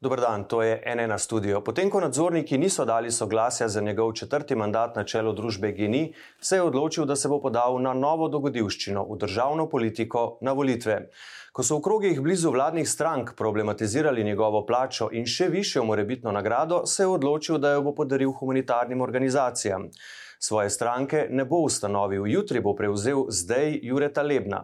Dobr dan, to je NN studio. Potem, ko nadzorniki niso dali soglasja za njegov četrti mandat na čelu družbe Geni, se je odločil, da se bo podal na novo dogodivščino v državno politiko na volitve. Ko so v krogih blizu vladnih strank problematizirali njegovo plačo in še višjo morebitno nagrado, se je odločil, da jo bo podaril humanitarnim organizacijam. Svoje stranke ne bo ustanovil, jutri bo prevzel zdaj Jureta Lebna.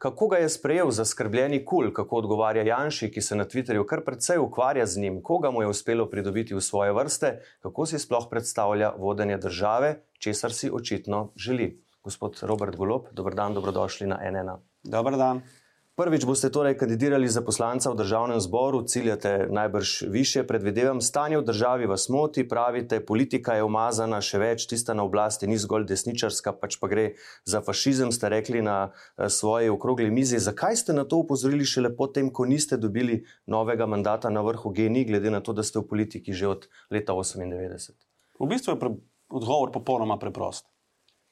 Kako ga je sprejel zaskrbljeni kul, kako odgovarja Janši, ki se na Twitterju kar precej ukvarja z njim, koga mu je uspelo pridobiti v svoje vrste, kako si sploh predstavlja vodenje države, česar si očitno želi. Gospod Robert Golop, dobr dan, dobrodošli na NN. Dobr dan. Prvič boste torej kandidirali za poslanca v državnem zboru, ciljate najbrž više, predvidevam, stanje v državi vas moti, pravite, politika je umazana, še več, tista na oblasti ni zgolj desničarska, pač pa gre za fašizem, ste rekli na eh, svoje okrogli mizi. Zakaj ste na to upozorili šele potem, ko niste dobili novega mandata na vrhu GNI, glede na to, da ste v politiki že od leta 98? V bistvu je odgovor popolnoma preprost.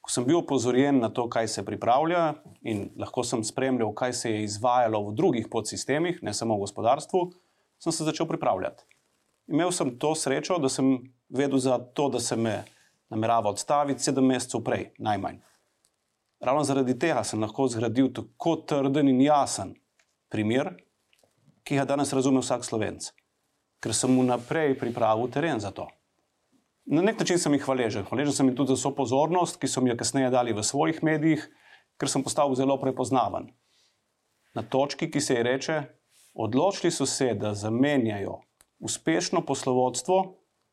Ko sem bil opozorjen na to, kaj se pripravlja, in lahko sem spremljal, kaj se je izvajalo v drugih podsistemih, ne samo v gospodarstvu, sem se začel pripravljati. Imel sem to srečo, da sem vedel za to, da se me namerava odstaviti sedem mesecev prej, najmanj. Ravno zaradi tega sem lahko zgradil tako trden in jasen primer, ki ga danes razume vsak slovenc, ker sem mu naprej pripravil teren za to. Na nek način sem jih hvaležen. Hvaležen sem jim tudi za vso pozornost, ki so mi jo kasneje dali v svojih medijih, ker sem postal zelo prepoznaven. Na točki, ki se ji reče, odločili so se, da zamenjajo uspešno poslovodstvo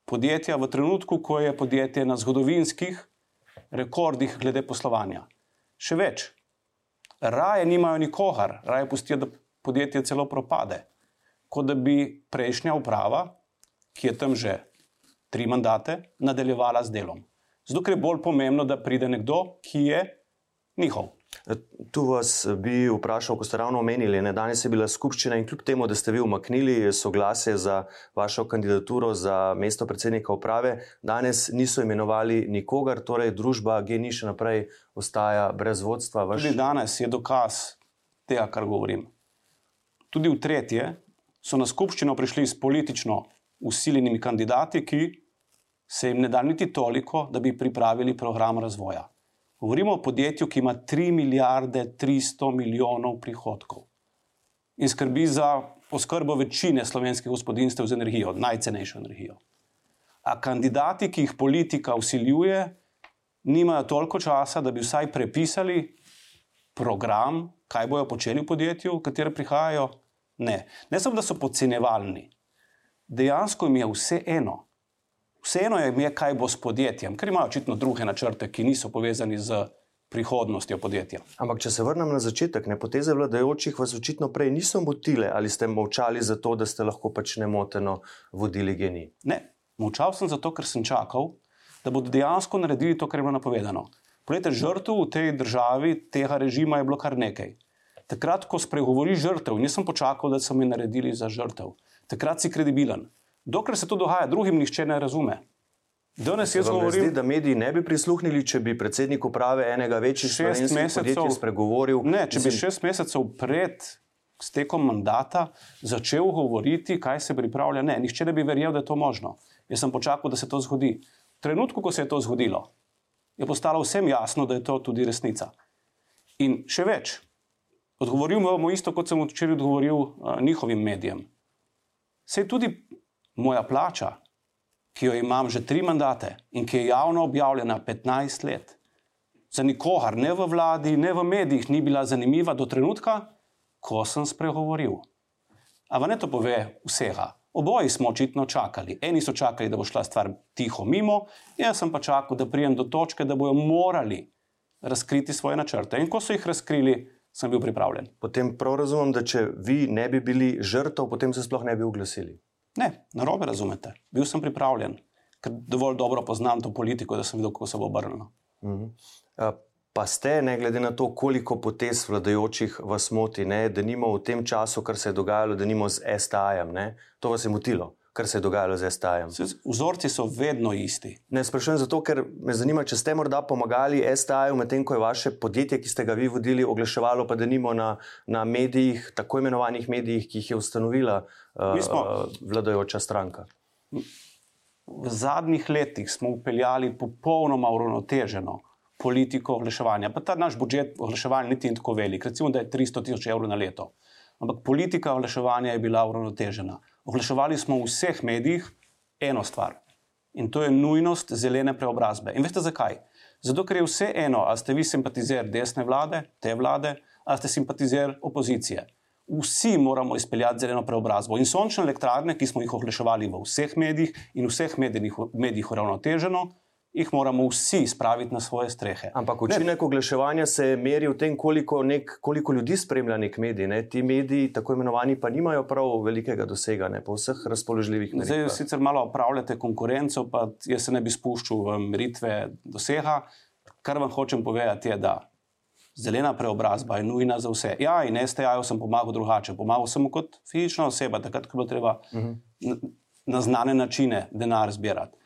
podjetja v trenutku, ko je podjetje na zgodovinskih rekordih glede poslovanja. Še več, raje nimajo nikogar, raje pustijo, da podjetje celo propade, kot da bi prejšnja uprava, ki je tam že tri mandate, nadaljevala z delom. Zato je bolj pomembno, da pride nekdo, ki je njihov. Tu vas bi vprašal, ko ste ravno omenili, da danes je bila skupščina in kljub temu, da ste vi umaknili soglasje za vašo kandidaturo za mesto predsednika uprave, danes niso imenovali nikogar, torej družba GNI še naprej ostaja brez vodstva. Vaš... Tudi danes je dokaz tega, kar govorim. Tudi v tretje so na skupščino prišli s politično usiljenimi kandidati, ki se jim ne da niti toliko, da bi pripravili program razvoja. Govorimo o podjetju, ki ima 3 milijarde 300 milijonov prihodkov in skrbi za oskrbo večine slovenskih gospodinstv z energijo, najcenejšo energijo. A kandidati, ki jih politika usiljuje, nimajo toliko časa, da bi vsaj prepisali program, kaj bojo počeli v podjetju, v katero prihajajo. Ne, ne samo, da so podcenevalni, dejansko jim je vse eno. Vseeno je, je, kaj bo s podjetjem, ker imajo očitno druge načrte, ki niso povezani z prihodnostjo podjetja. Ampak, če se vrnem na začetek, ne poteze vladajočih vas očitno prej niso motile ali ste molčali zato, da ste lahko pač nemoteno vodili geni? Ne, molčal sem zato, ker sem čakal, da bodo dejansko naredili to, kar je bilo napovedano. Poglejte, žrtev v tej državi tega režima je bilo kar nekaj. Takrat, ko spregovori žrtev, nisem počakal, da so mi naredili za žrtev. Takrat si kredibilen. Dokler se to dogaja, drugim nihče ne razume. Danes jaz govorim, zdi, da mediji ne bi prisluhnili, če bi predsednik uprave enega večjih slovenskih podjetij spregovoril. Ne, če bi šest mesecev pred stekom mandata začel govoriti, kaj se pripravlja. Ne, nihče ne bi verjel, da je to možno. Jaz sem počakal, da se to zgodi. V trenutku, ko se je to zgodilo, je postalo vsem jasno, da je to tudi resnica. In še več, odgovoril bom isto, kot sem včeraj odgovoril uh, njihovim medijem. Se je tudi moja plača, ki jo imam že tri mandate in ki je javno objavljena 15 let, za nikogar, ne v vladi, ne v medijih, ni bila zanimiva do trenutka, ko sem spregovoril. Ampak ne to pove vsega. Oboji smo očitno čakali. Eni so čakali, da bo šla stvar tiho mimo, jaz sem pa čakal, da prijem do točke, da bojo morali razkriti svoje načrte. In ko so jih razkrili, sem bil pripravljen. Potem prav razumem, da če vi ne bi bili žrtev, potem se sploh ne bi oglasili. Ne, na robe razumete. Bil sem pripravljen, ker dovolj dobro poznam to politiko, da sem videl, kako se bo obrnilo. Mhm. Pa ste, ne glede na to, koliko potez vladajočih vas moti, ne, da nimo v tem času, kar se je dogajalo, da nimo z STA-jem, to vas je motilo. Kar se je dogajalo z STA-jem. Vzorci so vedno isti. Ne sprašujem zato, ker me zanima, če ste morda pomagali STA-ju, medtem ko je vaše podjetje, ki ste ga vi vodili, oglaševalo pa da nimo na, na medijih, tako imenovanih medijih, ki jih je ustanovila uh, smo, vladajoča stranka. V zadnjih letih smo upeljali popolnoma uravnoteženo politiko oglaševanja. Pa ta naš budžet oglaševanja niti ni tako velik, recimo, da je 300 tisoč evrov na leto. Ampak politika oglaševanja je bila uravnotežena. Oglaševali smo v vseh medijih eno stvar in to je nujnost zelene preobrazbe. In veste zakaj? Zato, ker je vse eno, ali ste vi simpatizer desne vlade, te vlade, ali ste simpatizer opozicije. Vsi moramo izpeljati zeleno preobrazbo. In sončne elektrarne, ki smo jih oglaševali v vseh medijih in vseh medijih, uravnoteženo, jih moramo vsi spraviti na svoje strehe. Ampak učinek oglaševanja se meri v tem, koliko, nek, koliko ljudi spremlja nek medij. Ne? Ti mediji, tako imenovani, pa nimajo prav velikega dosega ne? po vseh razpoložljivih medijih. Zdaj, sicer malo upravljate konkurenco, pa jaz se ne bi spuščal v meritve dosega. Kar vam hočem povedati, je, da zelena preobrazba je nujna za vse. Ja, in STA-ju sem pomagal drugače. Pomagal sem kot fizična oseba, takrat, ko bilo treba uh -huh. na, na znane načine denar zbirati.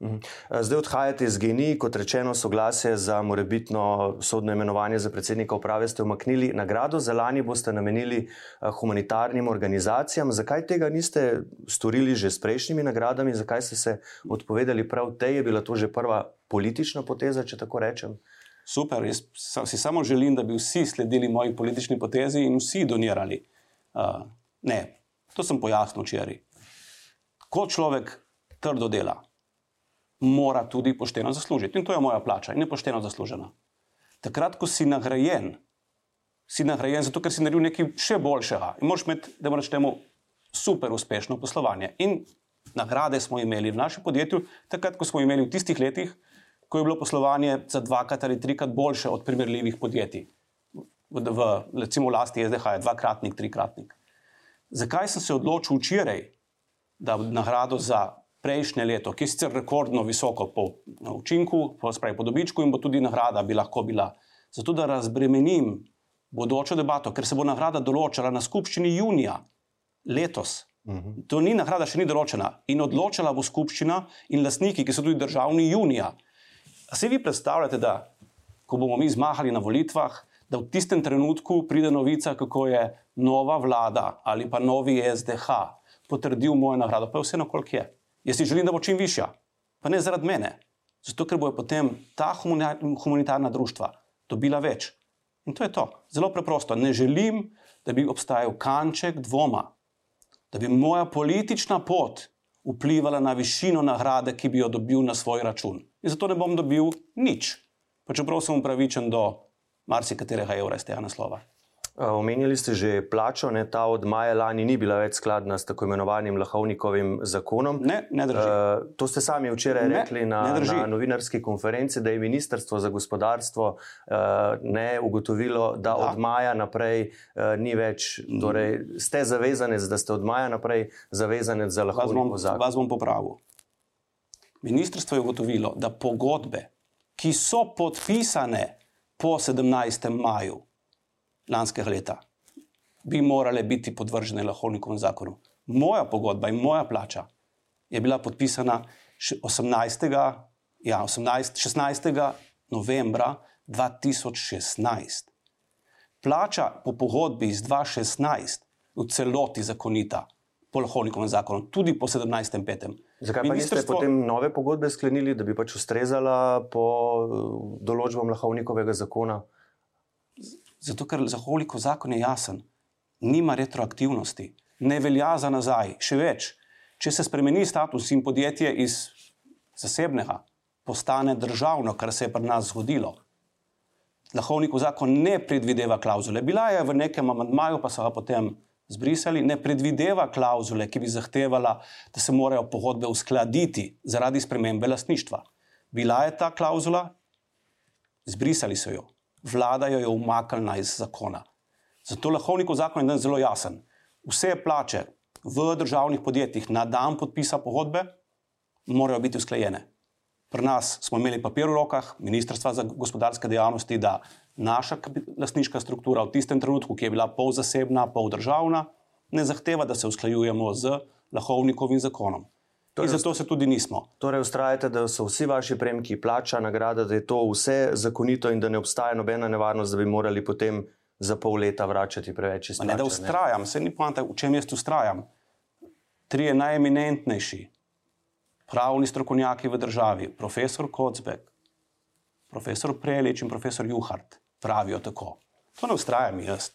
Mhm. Zdaj odhajate iz GNI, kot rečeno, soglasje za morebitno sodno imenovanje za predsednika uprave ste umaknili. Nagrado za lani boste namenili eh, humanitarnim organizacijam. Zakaj tega niste storili že s prejšnjimi nagradami? Zakaj ste se odpovedali prav tej? Je bila to že prva politična poteza, če tako rečem? Super, jaz si samo želim, da bi vsi sledili moji politični potezi in vsi donirali. Uh, ne, to sem pojasnil včeraj. Ko človek trdo dela, mora tudi pošteno zaslužiti. In to je moja plača in je pošteno zaslužena. Takrat, ko si nagrajen, si nagrajen zato, ker si naredil nekaj še boljšega in moraš imeti, da moraš temu super uspešno poslovanje. In nagrade smo imeli v našem podjetju, takrat, ko smo imeli v tistih letih, ko je bilo poslovanje za dvakrat ali trikrat boljše od primerljivih podjetij. V, v recimo, lasti SDH je dvakratnik, trikratnik. Zakaj sem se odločil včeraj, da nagrado za prejšnje leto, ki je sicer rekordno visoko po učinku, po, spravi, po dobičku in bo tudi nagrada bi lahko bila. Zato, da razbremenim bodočo debato, ker se bo nagrada določila na skupščini junija letos. Uhum. To ni nagrada, še ni določena. In odločila bo skupščina in lastniki, ki so tudi državni junija. A se vi predstavljate, da ko bomo mi zmahali na volitvah, da v tistem trenutku pride novica, kako je nova vlada ali pa novi SDH potrdil mojo nagrado, pa je vseeno, koliko je. Jaz si želim, da bo čim višja, pa ne zaradi mene, zato ker bojo potem ta humanitarna društva dobila več. In to je to. Zelo preprosto. Ne želim, da bi obstajal kanček dvoma, da bi moja politična pot vplivala na višino nagrade, ki bi jo dobil na svoj račun. In zato ne bom dobil nič, pa čeprav sem upravičen do marsikaterega evra iz tega naslova. Omenili ste že plačo, ne, ta od maja lani ni bila več skladna s tako imenovanim Lahovnikovim zakonom. Ne, ne drži. Uh, to ste sami včeraj ne, rekli na, na novinarski konferenci, da je Ministrstvo za gospodarstvo uh, ne ugotovilo, da, da od maja naprej uh, ni več. Torej, ste zavezanec, da ste od maja naprej zavezanec za Lahovnikov zakon. Vas bom popravil. Ministrstvo je ugotovilo, da pogodbe, ki so podpisane po 17. maju, lanskega leta, bi morale biti podvržene Lahovnikovem zakonu. Moja pogodba in moja plača je bila podpisana 18. Ja, 18, 16. novembra 2016. Plača po pogodbi iz 2016 je v celoti zakonita po Lahovnikovem zakonu, tudi po 17.5. Zakaj pa niste potem nove pogodbe sklenili, da bi pač ustrezala po eh, določbam Lahovnikovega zakona? Zato, ker zaholiko zakon je jasen, nima retroaktivnosti, ne velja za nazaj. Še več, če se spremeni status in podjetje iz zasebnega postane državno, kar se je pri nas zgodilo. Lahovnikov zakon ne predvideva klauzule. Bila je v nekem amantmaju, pa so ga potem zbrisali, ne predvideva klauzule, ki bi zahtevala, da se morajo pogodbe uskladiti zaradi spremembe lastništva. Bila je ta klauzula, zbrisali so jo vlada jo je umaknila iz zakona. Zato lahovnikov zakon je zelo jasen. Vse plače v državnih podjetjih na dan podpisa pogodbe morajo biti usklajene. Pri nas smo imeli papir v rokah, Ministrstva za gospodarske dejavnosti, da naša lastniška struktura v tistem trenutku, ki je bila pol zasebna, pol državna, ne zahteva, da se usklajujemo z lahovnikovim zakonom. Torej, In zato se tudi nismo. Torej, ustrajate, da so vsi vaši premki, plača, nagrada, da je to vse zakonito in da ne obstaja nobena nevarnost, da bi morali potem za pol leta vračati preveč Ma Ne, da ustrajam, se ni poanta, v čem jaz ustrajam. Trije najeminentnejši pravni strokovnjaki v državi, profesor Kocbek, profesor Prelič in profesor Juhart, pravijo tako. To ne ustrajam jaz.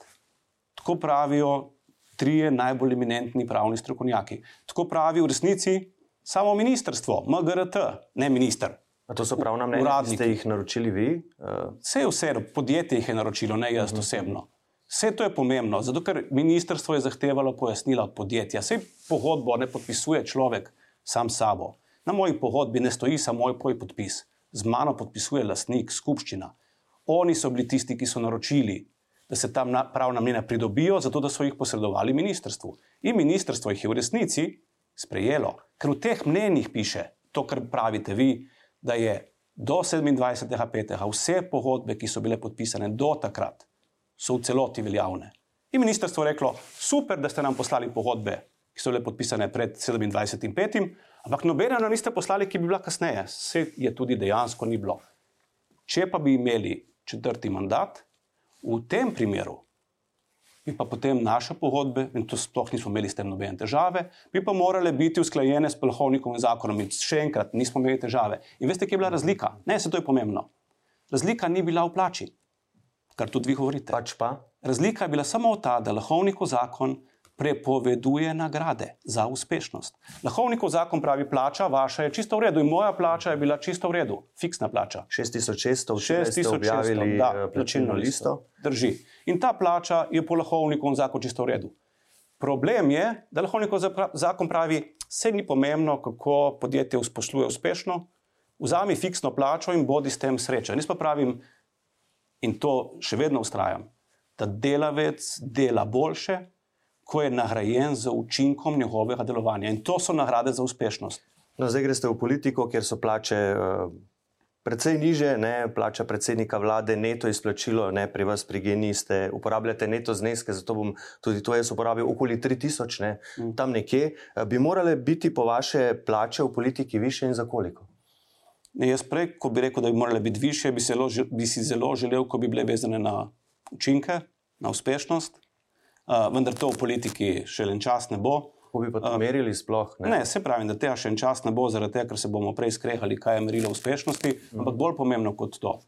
Tako pravijo trije najbolj eminentni pravni strokovnjaki. Tako pravi v resnici samo ministrstvo, MGRT, ne minister. A to so pravna mnenja, ki Uradniki. ste jih naročili vi? Uh, Vse vse, podjetje jih je naročilo, ne jaz osebno. Vse to je pomembno, zato ker ministrstvo je zahtevalo pojasnila od podjetja. Vse pogodbo ne podpisuje človek sam sabo. Na moji pogodbi ne stoji samo moj moj podpis, z mano podpisuje lastnik, skupščina. Oni so bili tisti, ki so naročili, da se tam na- pravna mnenja pridobijo, zato da so jih posredovali ministrstvu. In ministrstvo jih je v resnici sprejelo, ker v teh mnenjih piše to, kar pravite vi, da je do 27.5. vse pogodbe, ki so bile podpisane do takrat, so v celoti veljavne. In ministrstvo je reklo: super, da ste nam poslali pogodbe, ki so bile podpisane pred 27.5., ampak nobene nam niste poslali, ki bi bila kasneje. Vse je tudi dejansko ni bilo. Če pa bi imeli četrti mandat, v tem primeru bi pa potem naše pogodbe, in to sploh nismo imeli s tem nobene težave, bi pa morale biti usklajene s Polhovnikovim zakonom. In še enkrat, nismo imeli težave. In veste, kje je bila razlika? Ne, se to je pomembno. Razlika ni bila v plači, kar tudi vi govorite. pač pa. Razlika je bila samo ta, da Lahovnikov zakon prepoveduje nagrade za uspešnost. Lahovnikov zakon pravi, plača vaša je čisto v redu in moja plača je bila čisto v redu, fiksna plača. 6600, včeraj ste 6600, objavili da, eh, plačilno listo. Drži. In ta plača je po Lahovnikovem zakonu čisto v redu. Problem je, da Lahovnikov zakon pravi, vse ni pomembno, kako podjetje usposluje uspešno, vzami fiksno plačo in bodi s tem srečen. Jaz pa pravim, in to še vedno ustrajam, da delavec dela boljše, ko je nagrajen z učinkom njegovega delovanja. In to so nagrade za uspešnost. No, zdaj greste v politiko, kjer so plače uh, precej niže, ne, plača predsednika vlade, neto izplačilo, ne, pri vas, pri GNI, ste uporabljate neto zneske, zato bom tudi to jaz uporabil, okoli 3000, ne, mm. tam nekje. Uh, bi morale biti po vaše plače v politiki više in za koliko? Ne, jaz prej, ko bi rekel, da bi morale biti više, bi, zelo, bi si zelo želel, ko bi bile vezane na učinke, na uspešnost. Uh, vendar to v politiki še en čas ne bo. Kako bi pa to merili sploh? Ne, se pravi, da tega še en čas ne bo, zaradi tega, ker se bomo prej skrehali, kaj je merilo uspešnosti, mm. ampak bolj pomembno kot to.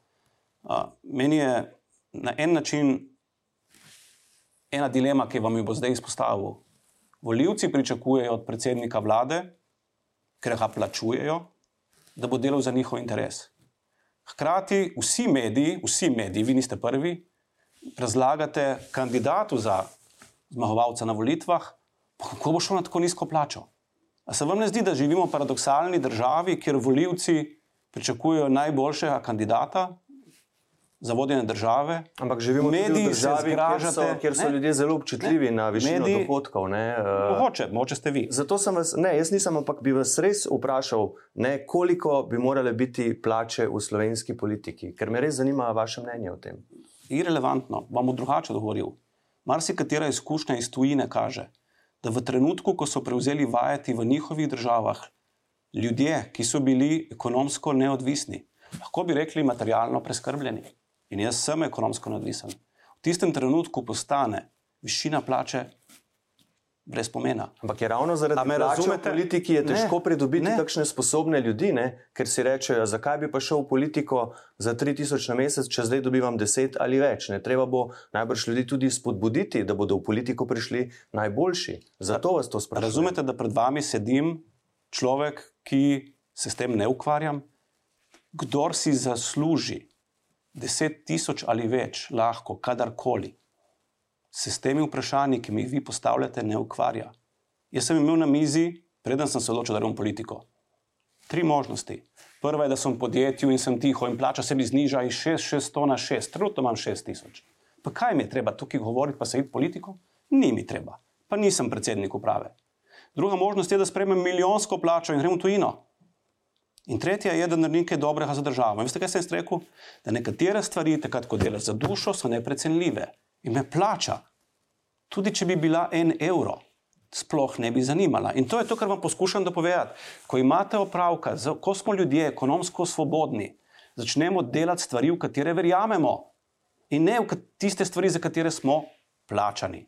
Uh, meni je na en način ena dilema, ki vam jo bo zdaj izpostavil. Voljivci pričakujejo od predsednika vlade, ker ga plačujejo, da bo delal za njihov interes. Hkrati vsi mediji, vsi mediji, vi niste prvi, razlagate kandidatu za zmagovalca na volitvah, pa kako bo šlo na tako nizko plačo. A se vam ne zdi, da živimo v paradoksalni državi, kjer voljivci pričakujejo najboljšega kandidata za vodenje države? Ampak živimo Mediji v državi, kjer so, zgražate, kjer so ne? ljudje zelo občutljivi Ne. na višino Mediji- dohodkov. Ne, uh, Mogoče, mogoče ste vi. Zato sem vas, ne, jaz nisem, ampak bi vas res vprašal, ne, koliko bi morale biti plače v slovenski politiki, ker me res zanima vaše mnenje o tem. irrelevantno, vam bom drugače odgovoril. Marsikatera izkušnja iz tujine kaže, da v trenutku, ko so prevzeli vajeti v njihovih državah, ljudje, ki so bili ekonomsko neodvisni, lahko bi rekli materialno preskrbljeni. In jaz sem ekonomsko neodvisen. V tistem trenutku postane višina plače brez pomena. Ampak je ravno zaradi A me plače v razumete? politiki je težko Ne, pridobiti ne. takšne sposobne ljudi, ne? ker si rečejo, zakaj bi pa šel v politiko za 3000 na mesec, če zdaj dobivam 10 ali več. Ne? Treba bo najbrž ljudi tudi spodbuditi, da bodo v politiko prišli najboljši. Zato vas to sprašujem. Razumete, da pred vami sedim človek, ki se s tem ne ukvarjam? Kdor si zasluži deset tisoč ali več, lahko, kadarkoli, se s temi vprašanji, ki mi jih vi postavljate, ne ukvarja. Jaz sem imel na mizi, preden sem se odločil, da bom politiko. Tri možnosti. Prva je, da sem v podjetju in sem tiho in plača se mi zniža iz 6600 na 6, trenutno imam 6000. Pa kaj mi je treba tukaj govoriti, pa se iti politiko? Ni mi treba, pa nisem predsednik uprave. Druga možnost je, da sprejmem milijonsko plačo in grem v tujino. In tretja je, da naredim nekaj dobrega za državo. In veste, kaj sem jaz rekel? Da nekatere stvari, takrat, ko delaš za dušo, so neprecenljive in me plača. Tudi če bi bila en evro, sploh ne bi zanimala. In to je to, kar vam poskušam dopovedati. Ko imate opravka, ko smo ljudje ekonomsko svobodni, začnemo delati stvari, v katere verjamemo, in ne v tiste stvari, za katere smo plačani.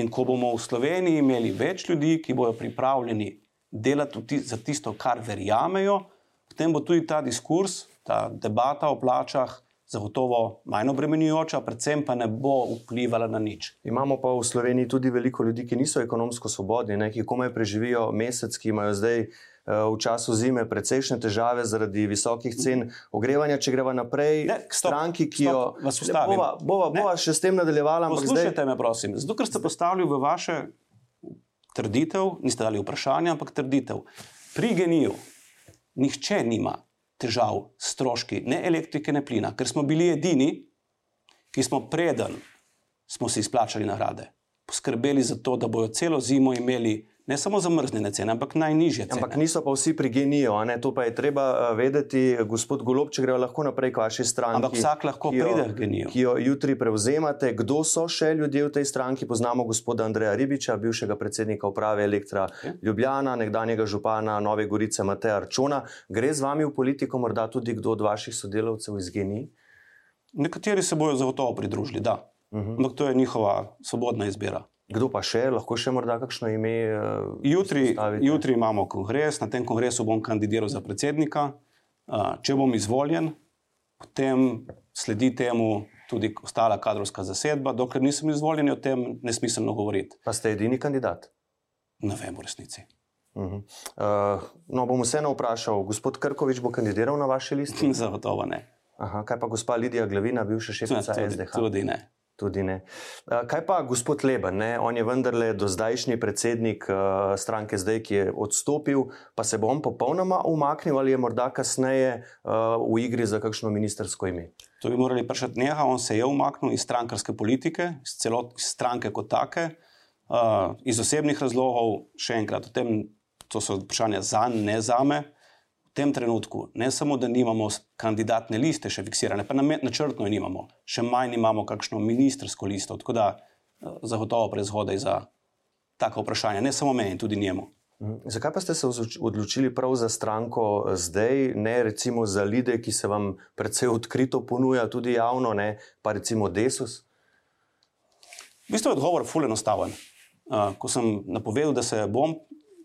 In ko bomo v Sloveniji imeli več ljudi, ki bodo pripravljeni delati za tisto, kar verjamejo, potem bo tudi ta diskurs, ta debata o plačah zagotovo manj obremenjujoča, predvsem pa ne bo vplivala na nič. Imamo pa v Sloveniji tudi veliko ljudi, ki niso ekonomsko svobodni, ne, ki komaj preživijo mesec, ki imajo zdaj eh, v času zime precejšnje težave zaradi visokih cen ogrevanja. Če greva naprej, ne, stop, stranki, ki stop, jo ustavim. Bova, bova, bova še s tem nadaljevala. Poslušajte zdaj... me, prosim. Zato, ker ste postavili v vaše trditev, niste dali vprašanja, ampak trditev. Pri geniju nihče nima težav s stroški, ne elektrike, ne plina, ker smo bili edini, ki smo preden smo si izplačali nagrade, poskrbeli za to, da bodo celo zimo imeli ne samo zamrznjene cene, ampak najnižje cene. Ampak niso pa vsi pri geniju, to pa je treba eh, vedeti, gospod Golob, če gre lahko naprej k vaši stranki. Ampak vsak lahko jo, pride k geniju. Ki jo jutri prevzemate. Kdo so še ljudje v tej stranki? Poznamo gospoda Andreja Ribiča, bivšega predsednika uprave Elektra okay. Ljubljana, nekdanjega župana Nove Gorice Mateja Arčona. Gre z vami v politiko morda tudi kdo od vaših sodelavcev iz geniji? Nekateri se bodo zagotovo pridružili, da. Uh mhm. -huh. Ampak to je njihova svobodna izbira. Kdo pa še, lahko še morda kakšno ime? Uh, jutri, jutri imamo kongres, na tem kongresu bom kandidiral za predsednika. Uh, če bom izvoljen, potem sledi temu tudi ostala kadrovska zasedba. Dokler nisem izvoljen, je o tem nesmiselno govoriti. Pa ste edini kandidat? Ne vem, v resnici. Uh -huh. uh, no, bom vseeno vprašal, gospod Krkovič bo kandidiral na vaši listi? Zagotovo ne. Aha, kaj pa gospa Lidija Glavina, bivša šefica SDH? Tudi ne. Tudi ne. Kaj pa gospod Leben? Ne? On je vendarle do zdajšnji predsednik uh, stranke zdaj, ki je odstopil, pa se bo on popolnoma umaknil ali je morda kasneje uh, v igri za kakšno ministersko ime? To bi morali vprašati njega. On se je umaknil iz strankarske politike, iz celotne stranke kot take, uh, iz osebnih razlogov. Še enkrat, tem, to so vprašanja za ne za me tem trenutku ne samo, da nimamo kandidatne liste še fiksirane, pa načrtno jo nimamo, še manj imamo kakšno ministersko listo. Tako da eh, zagotovo prezgodaj za tako vprašanje, ne samo meni, tudi njemu. Mhm. Zakaj pa ste se odločili prav za stranko zdaj, ne recimo za ljudi, ki se vam predvsej odkrito ponuja, tudi javno, ne pa recimo Desus? V bistvu je odgovor fully enostaven. Uh, ko sem napovedal, da se bom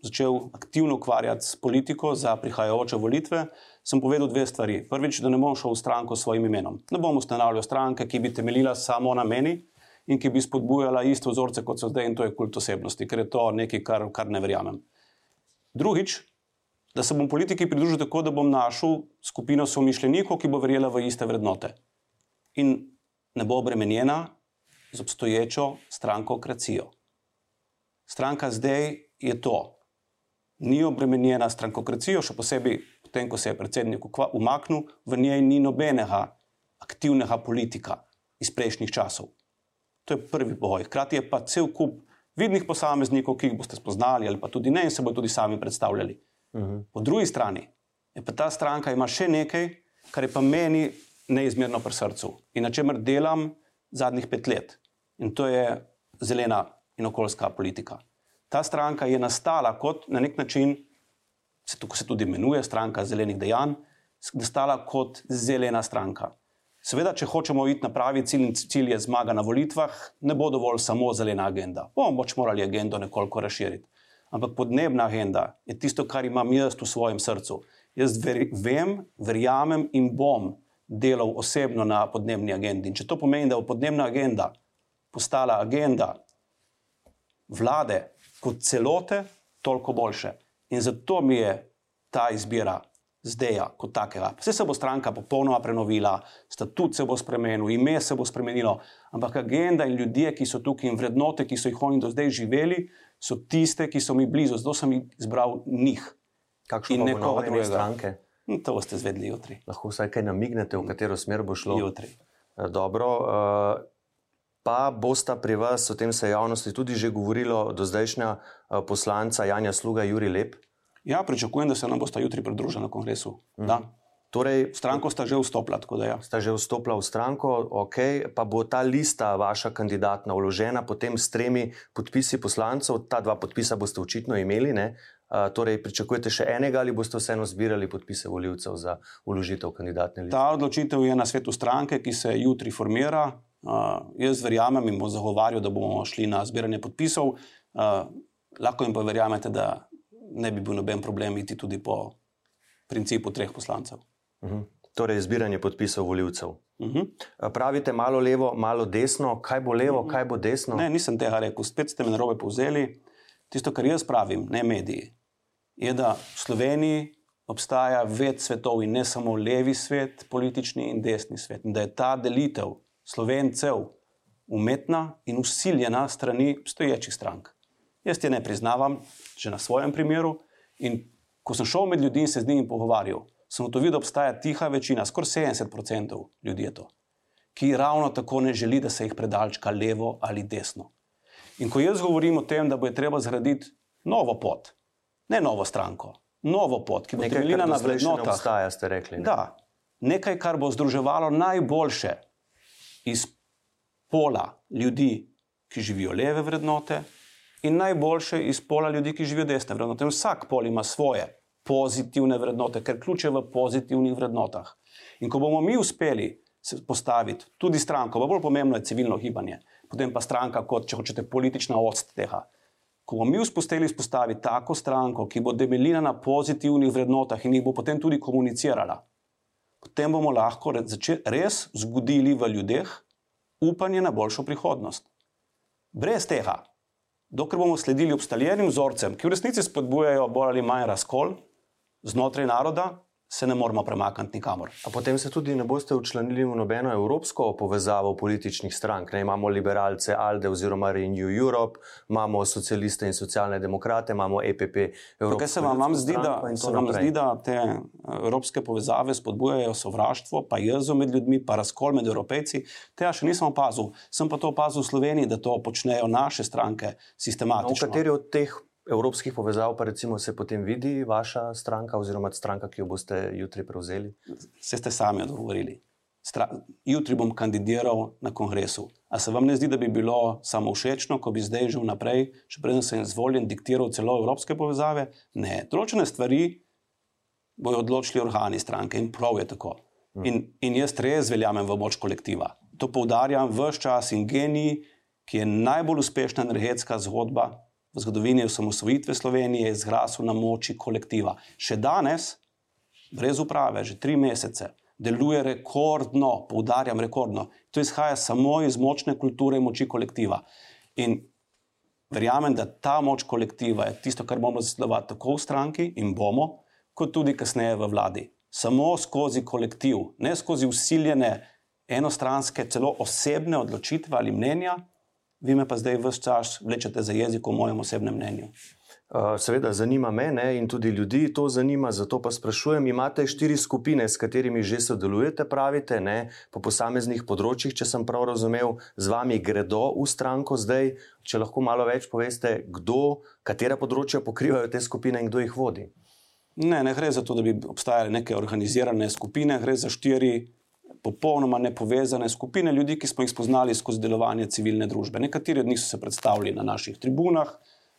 začel aktivno ukvarjati s politiko za prihajajoče volitve, sem povedal dve stvari. Prvič, da ne bom šel v stranko s svojim imenom. Ne bom ustanavljal stranke, ki bi temeljila samo na meni in ki bi spodbujala iste vzorce, kot so zdaj, in to je kult osebnosti, ker je to nekaj, kar, kar ne verjamem. Drugič, da se bom politiki pridružil tako, da bom našel skupino somišljenikov, ki bo verjela v iste vrednote in ne bo obremenjena z obstoječo strankokracijo. Stranka zdaj je to, ni obremenjena s strankokracijo, še posebej potem, ko se je predsednik umaknil, v njej ni nobenega aktivnega politika iz prejšnjih časov. To je prvi pogoj. Hkrati je pa cel kup vidnih posameznikov, ki jih boste spoznali, ali pa tudi ne, in se bodo tudi sami predstavljali. Uh mhm. -huh. Po drugi strani je pa ta stranka ima še nekaj, kar je pa meni neizmerno pri srcu in na čemer delam zadnjih pet let. In to je zelena in okoljska politika ta stranka je nastala kot na nek način, se tako se tudi imenuje, stranka zelenih dejanj, nastala kot zelena stranka. Seveda, če hočemo iti na pravi cilj in cilj je zmaga na volitvah, ne bo dovolj samo zelena agenda. Bomo pač morali agendo nekoliko razširiti. Ampak podnebna agenda je tisto, kar imam jaz v svojem srcu. Jaz ver, vem, verjamem in bom delal osebno na podnebni agendi. In če to pomeni, da bo podnebna agenda postala agenda vlade, kot celote, toliko boljše. In zato mi je ta izbira zdaj, kot takega. Vse se bo stranka popolnoma prenovila, statut se bo spremenil, ime se bo spremenilo, ampak agenda in ljudje, ki so tukaj in vrednote, ki so jih oni do zdaj živeli, so tiste, ki so mi blizu. Zato sem izbral njih. Kakšno in nekoga drugega stranke? Hm, to boste zvedeli jutri. Lahko vsaj kaj namignete, v katero smer bo šlo. Jutri. Dobro. Uh, pa bosta pri vas, o tem se je javnosti tudi že govorilo, do zdajšnja eh, poslanca Janja Sluga, Juri Lep? Ja, pričakujem, da se nam bosta jutri pridružila na kongresu. Mhm. Torej, Stranko sta že vstopila, da ja. sta že vstopila v stranko, ok, pa bo ta lista vaša kandidatna vložena potem s tremi podpisi poslancev, ta dva podpisa boste očitno imeli, ne? Uh, torej, pričakujete še enega ali boste vseeno zbirali podpise voljivcev za uložitev kandidatne liste? Ta odločitev je na svetu stranke, ki se jutri formira. Uh, jaz verjamem in bom zagovarjal, da bomo šli na zbiranje podpisov. Uh, lahko jim pa verjamete, da ne bi bil noben problem iti tudi po principu treh poslancev. Uh -huh. Torej, zbiranje podpisov voljivcev. Uh -huh. Pravite malo levo, malo desno, kaj bo levo, uh -huh. kaj bo desno? Ne, nisem tega rekel, spet ste me narobe povzeli. Tisto, kar jaz pravim, ne mediji, je, da v Sloveniji obstaja več svetov in ne samo levi svet, politični in desni svet. In da je ta delitev slovencev umetna in usiljena strani obstoječih strank. Jaz je ne priznavam, že na svojem primeru. In ko sem šel med ljudi in se z njimi pogovarjal, sem ugotovil, da obstaja tiha večina, skoraj 70% ljudi je to, ki ravno tako ne želi, da se jih predalčka levo ali desno. In ko jaz govorim o tem, da bo je treba zgraditi novo pot, ne novo stranko, novo pot, ki bo temeljila na vrednotah, obstaja, ste rekli. Ne? Da, nekaj, kar bo združevalo najboljše iz pola ljudi, ki živijo leve vrednote, in najboljše iz pola ljudi, ki živijo desne vrednote. In vsak pol ima svoje pozitivne vrednote, ker ključ je v pozitivnih vrednotah. In ko bomo mi uspeli postaviti tudi stranko, pa bolj pomembno je civilno gibanje, potem pa stranka kot, če hočete, politična odst tega. Ko bomo mi uspeli vzpostaviti tako stranko, ki bo temeljila na pozitivnih vrednotah in jih bo potem tudi komunicirala, potem bomo lahko res zbudili v ljudeh upanje na boljšo prihodnost. Brez tega, dokler bomo sledili obstaljenim vzorcem, ki v resnici spodbujajo bolj ali manj razkol znotraj naroda, se ne moremo premakniti nikamor. A potem se tudi ne boste učlanili v nobeno evropsko povezavo političnih strank. Ne, imamo liberalce ALDE oziroma Renew Europe, imamo socialiste in socialne demokrate, imamo EPP. Kaj se vam, vam, zdi, da, se vam zdi, da te eh, evropske povezave spodbujajo sovraštvo, pa jezo med ljudmi, pa razkol med evropejci? Tega še nisem opazil. Sem pa to opazil v Sloveniji, da to počnejo naše stranke sistematično. No, v kateri od teh evropskih povezav pa recimo se potem vidi vaša stranka oziroma stranka, ki jo boste jutri prevzeli? Se ste sami odgovorili. Stra jutri bom kandidiral na kongresu. A se vam ne zdi, da bi bilo samo všečno, ko bi zdaj že vnaprej, še preden sem izvoljen, diktiral celo evropske povezave? Ne, določene stvari bojo odločili organi stranke in prav je tako. Hmm. In, in jaz res verjamem v moč kolektiva. To poudarjam vse čas in genij, ki je najbolj uspešna energetska zgodba v zgodovini osamosvojitve Slovenije izrasil na moči kolektiva. Še danes, brez uprave, že tri mesece, deluje rekordno, poudarjam rekordno. To izhaja samo iz močne kulture in moči kolektiva. In verjamem, da ta moč kolektiva je tisto, kar bomo zasledovali tako v stranki in bomo, kot tudi kasneje v vladi. Samo skozi kolektiv, ne skozi usiljene enostranske, celo osebne odločitve ali mnenja, vi me pa zdaj vse čas vlečete za jezik, v mojem osebnem mnenju. Uh, seveda, zanima me ne, in tudi ljudi to zanima, zato pa sprašujem, imate štiri skupine, s katerimi že sodelujete, pravite, ne, po posameznih področjih, če sem prav razumel, z vami gredo v stranko zdaj. Če lahko malo več poveste, kdo, katera področja pokrivajo te skupine in kdo jih vodi. Ne, ne gre za to, da bi obstajale neke organizirane skupine, gre za štiri popolnoma nepovezane skupine ljudi, ki smo jih spoznali skozi delovanje civilne družbe. Nekateri od njih so se predstavili na naših tribunah,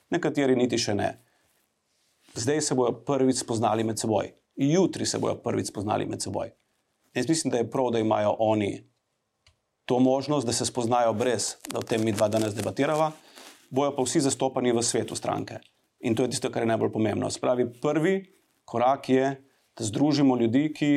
nekateri niti še ne. Zdaj se bodo prvič spoznali med seboj, jutri se bodo prvič spoznali med seboj. Jaz mislim, da je prav, da imajo oni to možnost, da se spoznajo brez, da o tem mi dva danes debatirava, bojo pa vsi zastopani v svetu stranke. In to je tisto, kar je najbolj pomembno. Spravi, prvi korak je, da združimo ljudi, ki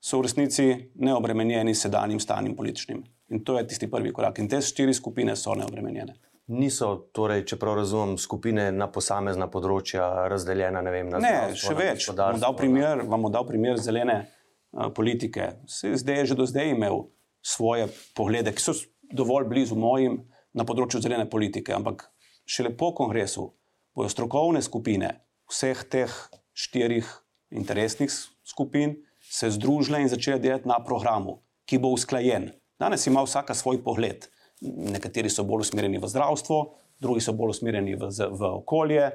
so v resnici neobremenjeni s sedanjim stanjem političnim. In to je tisti prvi korak. In te štiri skupine so neobremenjene. Niso, torej, če prav razumem, skupine na posamezna področja razdeljene. Ne, vem, na ne še več. Vam dal primer, vam dal primer zelene uh, politike. Zdaj je že do zdaj imel svoje poglede, ki so dovolj blizu mojim na področju zelene politike. Ampak šele po kongresu bodo strokovne skupine vseh teh štirih interesnih skupin se združile in začele delati na programu, ki bo usklajen. Danes ima vsaka svoj pogled. Nekateri so bolj usmerjeni v zdravstvo, drugi so bolj usmerjeni v, v okolje,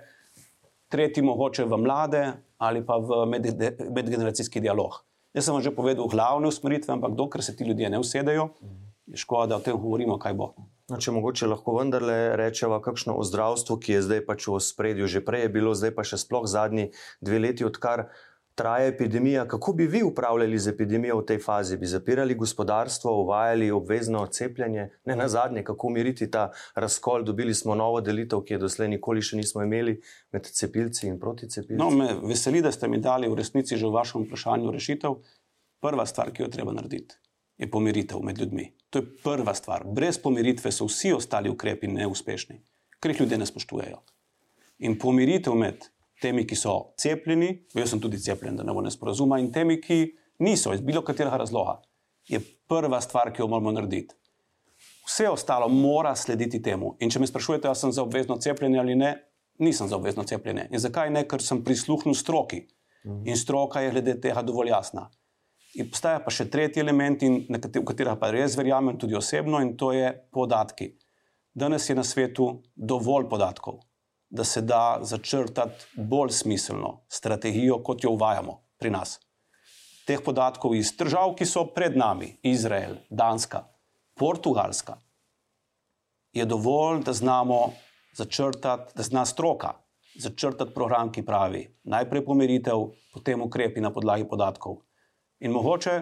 tretji mogoče v mlade ali pa v medgeneracijski dialog. Jaz sem vam že povedal glavne usmeritve, ampak dokler se ti ljudje ne usedejo, je škoda, da o tem govorimo, kaj bo. No, če mogoče lahko vendarle rečemo, kakšno o zdravstvu, ki je zdaj pač v spredju, že prej je bilo, zdaj pa še sploh zadnji dve leti, odkar traja epidemija. Kako bi vi upravljali z epidemijo v tej fazi? Bi zapirali gospodarstvo, uvajali obvezno cepljenje? Ne na zadnje, kako umiriti ta razkol? Dobili smo novo delitev, ki je doslej nikoli še nismo imeli med cepilci in proticepilci. No, me veseli, da ste mi dali v resnici že v vašem vprašanju rešitev. Prva stvar, ki jo treba narediti, je pomiritev med ljudmi. To je prva stvar. Brez pomiritve so vsi ostali ukrepi neuspešni, ker jih ljudje ne spoštujejo. In pomiritev med temi, ki so cepljeni, jaz sem tudi cepljen, da ne bo nesporazuma, in temi, ki niso iz bilo katerega razloga, je prva stvar, ki jo moramo narediti. Vse ostalo mora slediti temu. In če me sprašujete, ali sem za obvezno cepljenje ali ne, nisem za obvezno cepljenje. In zakaj ne? Ker sem prisluhnil stroki. In stroka je glede tega dovolj jasna. In obstaja pa še tretji element, in v katerega pa res verjamem, tudi osebno, in to je podatki. Danes je na svetu dovolj podatkov da se da začrtati bolj smiselno strategijo, kot jo uvajamo pri nas. Teh podatkov iz držav, ki so pred nami, Izrael, Danska, Portugalska, je dovolj, da znamo začrtati, da zna stroka začrtati program, ki pravi najprej pomiritev, potem ukrepi na podlagi podatkov. In mogoče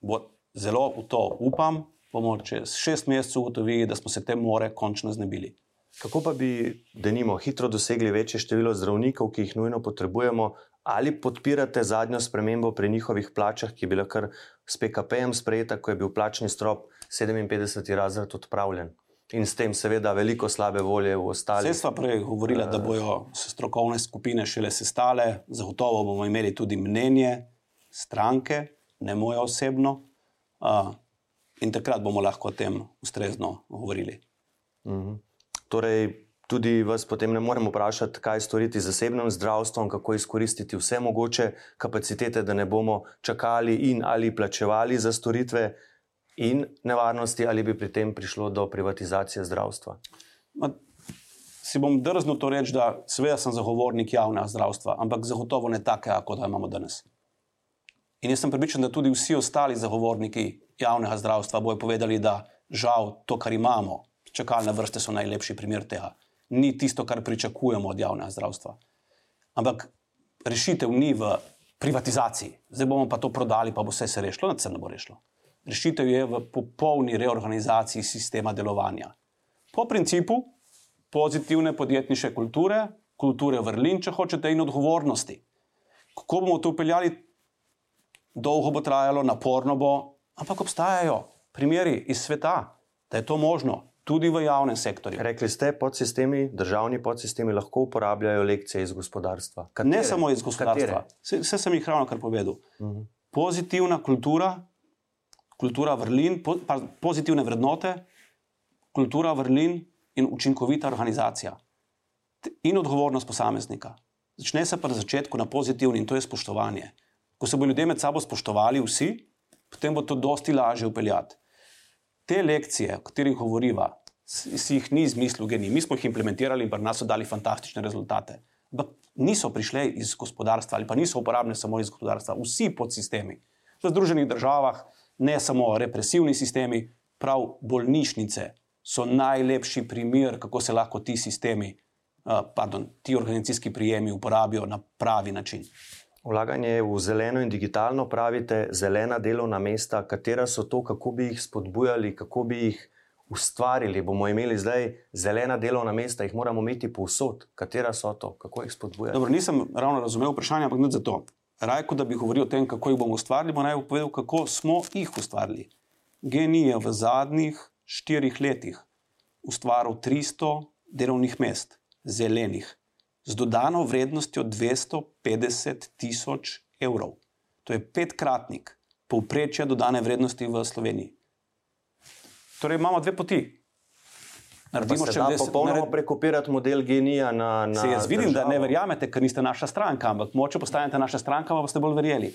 bo zelo v to upam, bomo čez šest mesecev ugotovili, da smo se te more končno znebili. Kako pa bi, da nimo, hitro dosegli večje število zdravnikov, ki jih nujno potrebujemo, ali podpirate zadnjo spremembo pri njihovih plačah, ki je bila kar s PKP-jem sprejeta, ko je bil plačni strop 57. razred odpravljen? In s tem, seveda, veliko slabe volje v ostalih. Sredstva prej govorila, da bodo se strokovne skupine šele sestale, zagotovo bomo imeli tudi mnenje stranke, ne moje osebno, uh, in takrat bomo lahko o tem ustrezno govorili. Mhm. Torej, tudi vas potem ne moremo vprašati, kaj storiti z zasebnim zdravstvom, kako izkoristiti vse mogoče kapacitete, da ne bomo čakali in ali plačevali za storitve, in nevarnosti, ali bi pri tem prišlo do privatizacije zdravstva. Ma, si bom drznil to reči, da seveda sem zagovornik javnega zdravstva, ampak zagotovo ne take, kot ga imamo danes. In jaz sem pripričan, da tudi vsi ostali zagovorniki javnega zdravstva bojo povedali, da žal to, kar imamo, čakalne vrste so najlepši primer tega. Ni tisto, kar pričakujemo od javnega zdravstva. Ampak rešitev ni v privatizaciji. Zdaj bomo pa to prodali, pa bo vse se rešilo, da se ne bo rešilo. Rešitev je v popolni reorganizaciji sistema delovanja. Po principu pozitivne podjetniške kulture, kulture vrlin, če hočete, in odgovornosti. Kako bomo to upeljali, dolgo bo trajalo, naporno bo, ampak obstajajo primeri iz sveta, da je to možno tudi v javnem sektorju. Rekli ste, podsistemi, državni podsistemi lahko uporabljajo lekcije iz gospodarstva. Katere? Ne samo iz gospodarstva. Vse, vse sem jih ravno kar povedal. Uh mhm. -huh. Pozitivna kultura, kultura vrlin, po, pa, pozitivne vrednote, kultura vrlin in učinkovita organizacija. In odgovornost posameznika. Začne se pa na začetku na pozitivni in to je spoštovanje. Ko se bodo ljudje med sabo spoštovali, vsi, potem bo to dosti lažje upeljati te lekcije, o katerih govoriva, si jih ni izmislil genij. Mi smo jih implementirali in pri nas so dali fantastične rezultate. Ampak niso prišle iz gospodarstva ali pa niso uporabne samo iz gospodarstva. Vsi podsistemi. V Združenih državah, ne samo represivni sistemi, prav bolnišnice so najlepši primer, kako se lahko ti sistemi, uh, pardon, ti organizacijski prijemi uporabijo na pravi način. Vlaganje v zeleno in digitalno, pravite, zelena delovna mesta, katera so to, kako bi jih spodbujali, kako bi jih ustvarili. Bomo imeli zdaj zelena delovna mesta, jih moramo imeti povsod. Katera so to, kako jih spodbujati? Dobro, nisem ravno razumel vprašanja, ampak ne za to. Rajko, da bi govoril o tem, kako jih bomo ustvarili, bo naj povedal, kako smo jih ustvarili. Genij je v zadnjih štirih letih ustvaril 300 delovnih mest, zelenih z dodano vrednostjo 250 tisoč evrov. To je petkratnik povprečja dodane vrednosti v Sloveniji. Torej imamo dve poti. Naredimo še nekaj. Popolnoma nared... prekopirati model genija na. na Se jaz vidim, državo. da ne verjamete, ker niste naša stranka, ampak moče postanete naša stranka, pa boste bolj verjeli.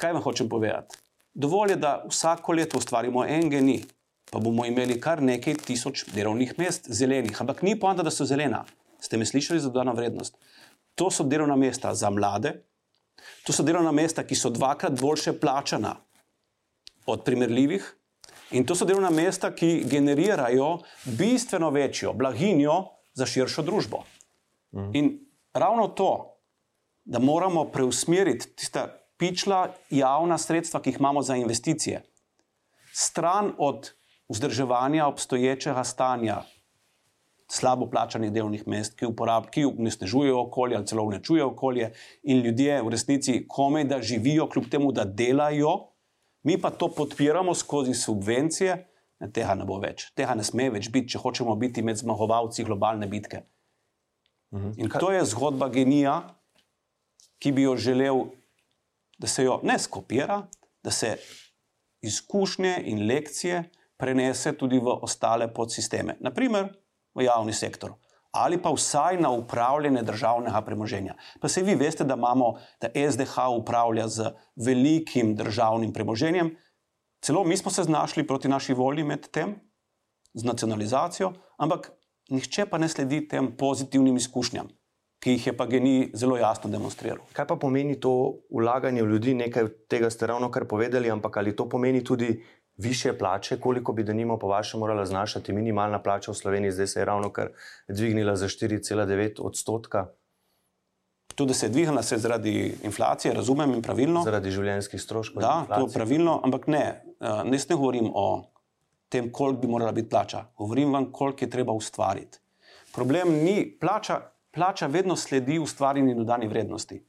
Kaj vam hočem povedati? Dovolj je, da vsako leto ustvarimo en genij, pa bomo imeli kar nekaj tisoč delovnih mest zelenih. Ampak ni poanta, da so zelena. Ste me slišali za dodano vrednost? To so delovna mesta za mlade, To so delovna mesta, ki so dvakrat boljše plačana od primerljivih, in to so delovna mesta, ki generirajo bistveno večjo blaginjo za širšo družbo. Mm. In ravno to, da moramo preusmeriti tista pičla javna sredstva, ki jih imamo za investicije, stran od vzdrževanja obstoječega stanja, slabo plačanih delovnih mest, ki, uporab, ki unesnežujejo okolje ali celo uničujejo okolje, in ljudje v resnici komaj da živijo, kljub temu, da delajo, mi pa to podpiramo skozi subvencije. Ne, tega ne bo več, tega ne sme več biti, če hočemo biti med zmagovalci globalne bitke. Mhm. In to je zgodba genija, ki bi jo želel, da se jo ne skopira, da se izkušnje in lekcije prenese tudi v ostale podsisteme. Naprimer, v javni sektor ali pa vsaj na upravljanje državnega premoženja. Pa se vi veste, da imamo, da SDH upravlja z velikim državnim premoženjem. Celo mi smo se znašli proti naši volji med tem, z nacionalizacijo, ampak nihče pa ne sledi tem pozitivnim izkušnjam, ki jih je pa genij zelo jasno demonstriral. Kaj pa pomeni to vlaganje v ljudi? Nekaj tega ste ravno kar povedali, ampak ali to pomeni tudi više plače, koliko bi denimo po vašem morala znašati minimalna plača v Sloveniji, zdaj se je ravno kar dvignila za 4,9 odstotka. Tudi da se je dvignila se zaradi inflacije, razumem in pravilno. Zaradi življenjskih stroškov. Da, to je pravilno, ampak ne, eh, ne, ne govorim o tem, koliko bi morala biti plača. Govorim vam, koliko je treba ustvariti. Problem ni, plača, plača vedno sledi ustvarjeni dodani vrednosti.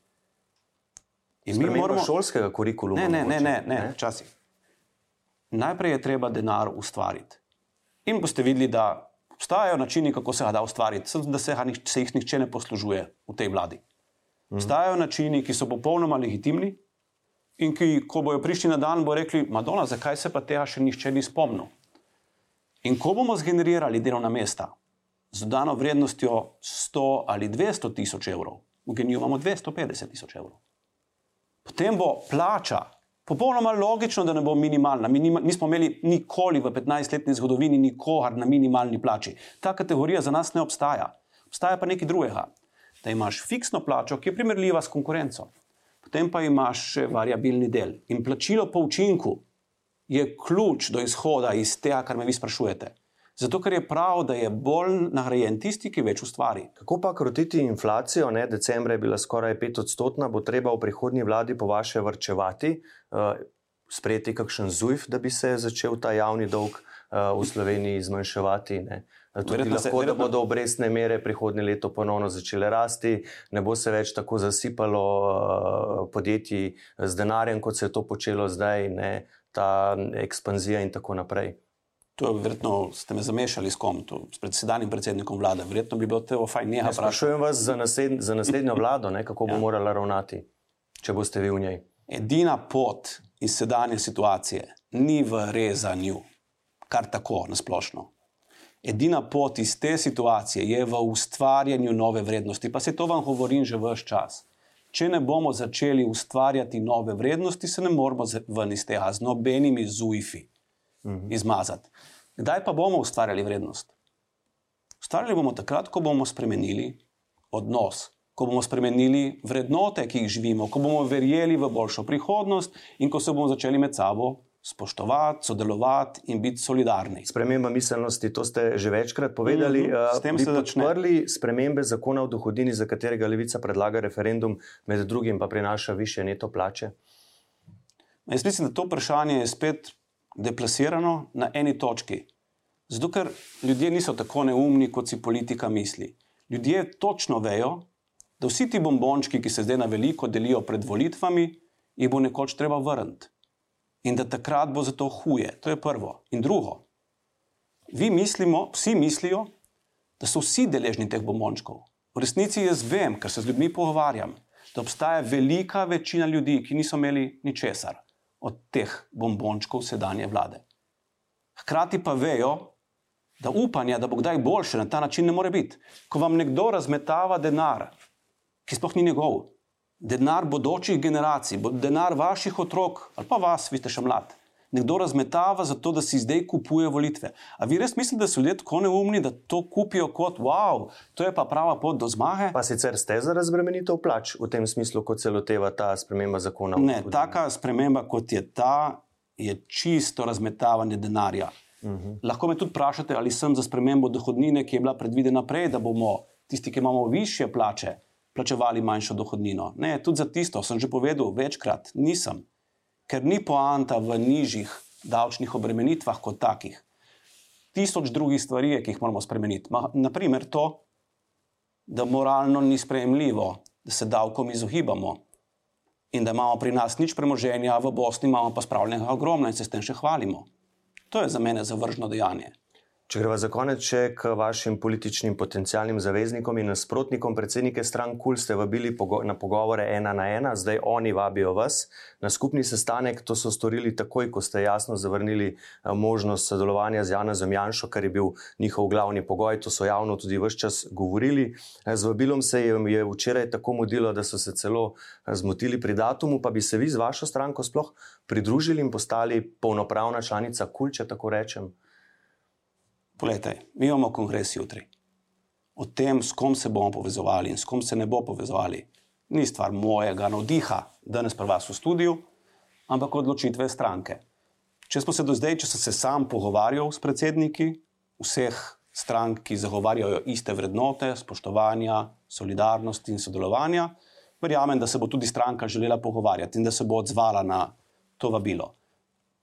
In mi moramo šolskega kurikuluma. Ne, ne, ne, ne, ne, včasih najprej je treba denar ustvariti. In boste videli, da obstajajo načini, kako se ga da ustvariti, sem, da se, ga, se jih nihče ne poslužuje v tej vladi. Mhm. Obstajajo načini, ki so popolnoma legitimni in ki, ko bojo prišli na dan, bo rekli: Madonna, zakaj se pa tega še nihče ni spomnil? In ko bomo zgenerirali delovna mesta z dodano vrednostjo 100 ali 200 tisoč evrov, v geniju imamo 250 tisoč evrov, potem bo plača Popolnoma logično, da ne bo minimalna. Minima, nismo imeli nikoli v 15-letni zgodovini nikogar na minimalni plači. Ta kategorija za nas ne obstaja. Obstaja pa nekaj drugega. Da imaš fiksno plačo, ki je primerljiva s konkurenco, potem pa imaš še variabilni del. In plačilo po učinku je ključ do izhoda iz tega, kar me vi sprašujete. Zato, ker je prav, da je bolj nagrajen tisti, ki več ustvari. Kako pa krotiti inflacijo? Ne? Decembra je bila skoraj 5 odstotna, bo treba v prihodnji vladi po vaše vrčevati, uh, sprejeti kakšen ZUJF, da bi se začel ta javni dolg uh, v Sloveniji zmanjševati. Ne? Tudi lahko, se, da bodo obrestne mere prihodnje leto ponovno začele rasti, ne bo se več tako zasipalo uh, podjetij z denarjem, kot se je to počelo zdaj, ne? ta ekspanzija in tako naprej. To je verjetno, ste me zamešali s kom, to, s predsedanjem predsednikom vlade. Verjetno bi bilo to fajn nekaj. Sprašujem vas za, nasled, za naslednjo vlado, ne, kako bo ja. morala ravnati, če boste vi v njej. Edina pot iz sedanje situacije ni v rezanju, kar tako nasplošno. Edina pot iz te situacije je v ustvarjanju nove vrednosti. Pa se to vam govorim že vse čas. Če ne bomo začeli ustvarjati nove vrednosti, se ne moramo ven iz tega z nobenimi zuifi mhm. izmazati. Kdaj pa bomo ustvarjali vrednost? Ustvarjali bomo takrat, ko bomo spremenili odnos, ko bomo spremenili vrednote, ki jih živimo, ko bomo verjeli v boljšo prihodnost in ko se bomo začeli med sabo spoštovati, sodelovati in biti solidarni. Sprememba miselnosti, to ste že večkrat povedali. Mm -hmm. S tem ste podprli spremembe zakona o dohodini, za katerega levica predlaga referendum, med drugim pa prinaša više neto plače. Jaz mislim, da to vprašanje je spet deplasirano na eni točki. Zato, ker ljudje niso tako neumni, kot si politika misli. Ljudje točno vejo, da vsi ti bombončki, ki se zdaj na veliko delijo pred volitvami, jih bo nekoč treba vrniti. In da takrat bo za to huje. To je prvo. In drugo, vi mislimo, vsi mislijo, da so vsi deležni teh bombončkov. V resnici jaz vem, ker se z ljudmi pogovarjam, da obstaja velika večina ljudi, ki niso imeli ničesar od teh bombončkov sedanje vlade. Hkrati pa vejo, da upanja, da bo kdaj boljše, na ta način ne more biti. Ko vam nekdo razmetava denar, ki sploh ni njegov, denar bodočih generacij, denar vaših otrok ali pa vas, vi ste še mlad, Nekdo razmetava zato, da si zdaj kupuje volitve. A vi res mislite, da so ljudje tako neumni, da to kupijo kot wow, to je pa prava pot do zmage? Pa sicer ste za razbremenitev plač v tem smislu, kot se loteva ta sprememba zakona? Ne, taka sprememba, kot je ta, je čisto razmetavanje denarja. Uh -huh. Lahko me tudi vprašate, ali sem za spremembo dohodnine, ki je bila predvidena prej, da bomo tisti, ki imamo više plače, plačevali manjšo dohodnino. Ne, tudi za tisto sem že povedal večkrat, nisem ker ni poanta v nižjih davčnih obremenitvah kot takih. Tisoč drugih stvari je, ki jih moramo spremeniti. Naprimer to, da moralno ni sprejemljivo, da se davkom izogibamo in da imamo pri nas nič premoženja, v Bosni imamo pa spravljenega ogromno in se s tem še hvalimo. To je za mene zavržno dejanje. Če greva za konec še k vašim političnim potencijalnim zaveznikom in nasprotnikom, predsednike strank KUL ste vabili na pogovore ena na ena, zdaj oni vabijo vas na skupni sestanek. To so storili takoj, ko ste jasno zavrnili eh, možnost sodelovanja z Janom Janšo, kar je bil njihov glavni pogoj. To so javno tudi vse čas govorili. Eh, z vabilom se je, je včeraj tako mudilo, da so se celo eh, zmotili pri datumu, pa bi se vi z vašo stranko sploh pridružili in postali polnopravna članica KUL, če tako rečem. Poglejte, mi imamo kongres jutri. O tem, s kom se bomo povezovali in s kom se ne bo povezovali, ni stvar mojega navdiha, danes pa vas v studiu, ampak odločitve stranke. Če smo se do zdaj, če sem se sam pogovarjal s predsedniki vseh strank, ki zagovarjajo iste vrednote, spoštovanja, solidarnosti in sodelovanja, verjamem, da se bo tudi stranka želela pogovarjati in da se bo odzvala na to vabilo.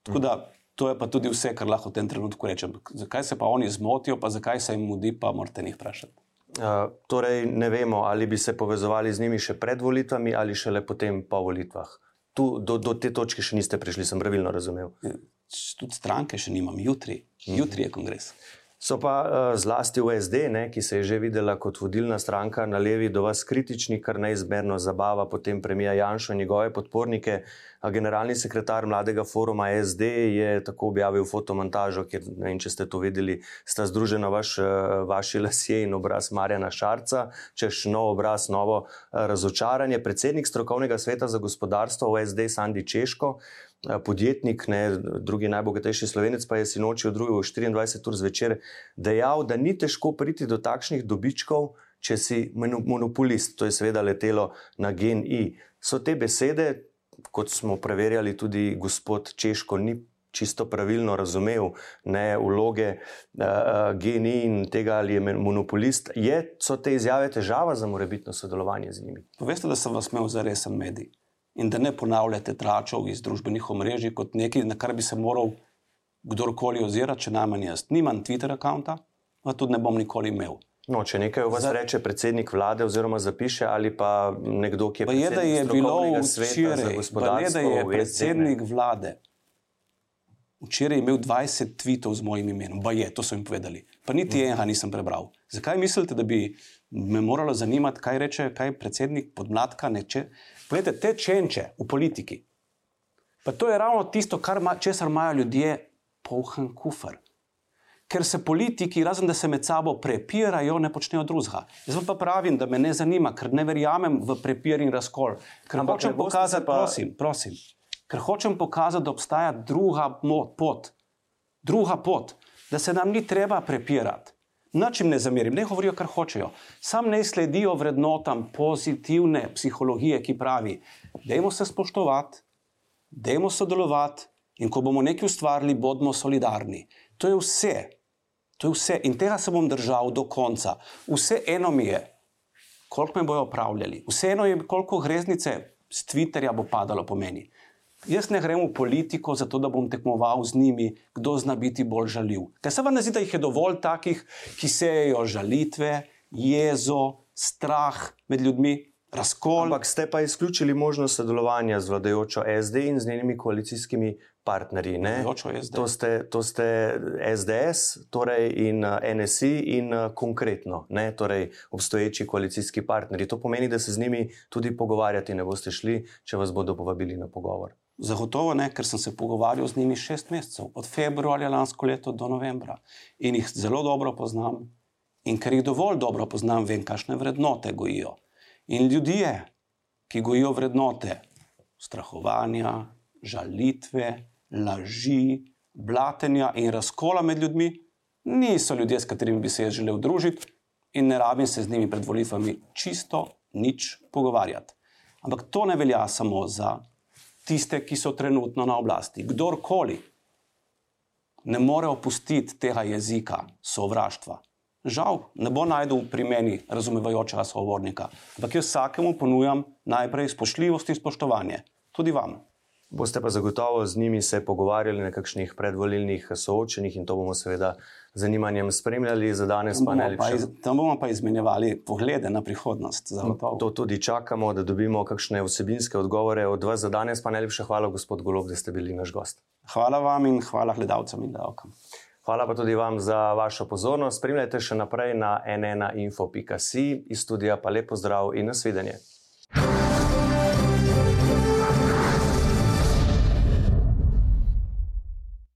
Tako da To je pa tudi vse, kar lahko v tem trenutku rečem. Zakaj se pa oni zmotijo, pa zakaj se jim mudi, pa morate njih vprašati. Uh, torej, ne vemo, ali bi se povezovali z njimi še pred volitvami ali šele potem po volitvah. Tu, do, do te točke še niste prišli, sem pravilno razumel. Ja, tudi stranke še nimam, jutri, jutri je kongres. Uh -huh. So pa uh, zlasti v SD, ne, ki se je že videla kot vodilna stranka na levi, do vas kritični, kar neizmerno zabava potem premija Janša in njegove podpornike. A generalni sekretar mladega foruma SD je tako objavil fotomontažo, kjer ne vem, če ste to videli, sta združena vaš, uh, vaši lasje in obraz Marjana Šarca, češ nov obraz, novo uh, razočaranje. Predsednik strokovnega sveta za gospodarstvo v SD, Sandi Češko. Podjetnik, ne, drugi najbogatejši slovenec, pa je sinoči v 24 ur zvečer dejal, da ni težko priti do takšnih dobičkov, če si monopolist. To je seveda letelo na GNI. So te besede, kot smo preverjali, tudi gospod Češko ni čisto pravilno razumel, ne vloge uh, GNI in tega, ali je monopolist. Je, so te izjave težava za morebitno sodelovanje z njimi? Poveste, da sem vas imel za resen medij in da ne ponavljate tračov iz družbenih omrežij kot nekaj, na kar bi se moral kdorkoli ozirati, če najmanj jaz. Nimam Twitter-računa, pa tudi ne bom nikoli imel. No, če nekaj vas Zdaj, reče predsednik vlade, oziroma zapiše, ali pa nekdo, ki je je, da je bilo včeraj, je, da je predsednik vlade včeraj imel 20 tvitev z mojim imenom, pa je, to so jim povedali, pa niti mm. enega nisem prebral. Zakaj mislite, da bi me moralo zanimati, kaj reče kaj predsednik podmladka? Neče? Poglejte, te čenče v politiki. Pa to je ravno tisto, kar ma, česar imajo ljudje polhen kufr. Ker se politiki, razen da se med sabo prepirajo, ne počnejo drugega. Jaz pa pravim, da me ne zanima, ker ne verjamem v prepir in razkol. Ker Ampak hočem pokazati, pa... prosim, prosim, ker hočem pokazati, da obstaja druga pot, druga pot, da se nam ni treba prepirati. Načim ne zamerim, ne govorijo, kar hočejo. Sam ne sledijo vrednotam pozitivne psihologije, ki pravi, dajmo se spoštovati, dajmo sodelovati in ko bomo nekaj ustvarili, bodimo solidarni. To je vse. To je vse. In tega se bom držal do konca. Vse eno mi je, koliko me bojo upravljali, vse eno je, koliko greznice z Twitterja bo padalo po meni. Jaz ne grem v politiko zato, da bom tekmoval z njimi, kdo zna biti bolj žaljiv. Ker se vam ne zdi, da jih je dovolj takih, ki sejejo žalitve, jezo, strah med ljudmi, razkol. Ampak ste pa izključili možnost sodelovanja z vladajočo SD in z njenimi koalicijskimi partnerji. To ste, to ste SDS torej in NSI in konkretno, ne? torej obstoječi koalicijski partnerji. To pomeni, da se z njimi tudi pogovarjati ne boste šli, če vas bodo povabili na pogovor. Zagotovo ne, ker sem se pogovarjal z njimi šest mesecev, od februarja lansko leto do novembra in jih zelo dobro poznam. In ker jih dovolj dobro poznam, vem, kakšne vrednote gojijo. In ljudje, ki gojijo vrednote strahovanja, žalitve, laži, blatenja in razkola med ljudmi, niso ljudje, s katerimi bi se jaz želel družiti, in ne rabim se z njimi pred volitvami čisto nič pogovarjati. Ampak to ne velja samo za tiste, ki so trenutno na oblasti. Kdorkoli ne more opustiti tega jezika sovraštva. Žal, ne bo najdel pri meni razumevajočega sogovornika, ampak jaz vsakemu ponujam najprej spoštljivost in spoštovanje, tudi vam. Boste pa zagotovo z njimi se pogovarjali na kakšnih predvolilnih soočenjih in to bomo seveda z zanimanjem spremljali. Za danes Tam pa bomo pa, najlepše. iz, tam bomo pa izmenjevali poglede na prihodnost. zagotovo. To tudi čakamo, da dobimo kakšne vsebinske odgovore od vas. Za danes pa najlepša hvala, gospod Golob, da ste bili naš gost. Hvala vam in hvala gledalcem in gledalkam. Hvala pa tudi vam za vašo pozornost. Spremljajte še naprej na nnainfo.si iz studija pa lepo zdrav in nasvidenje.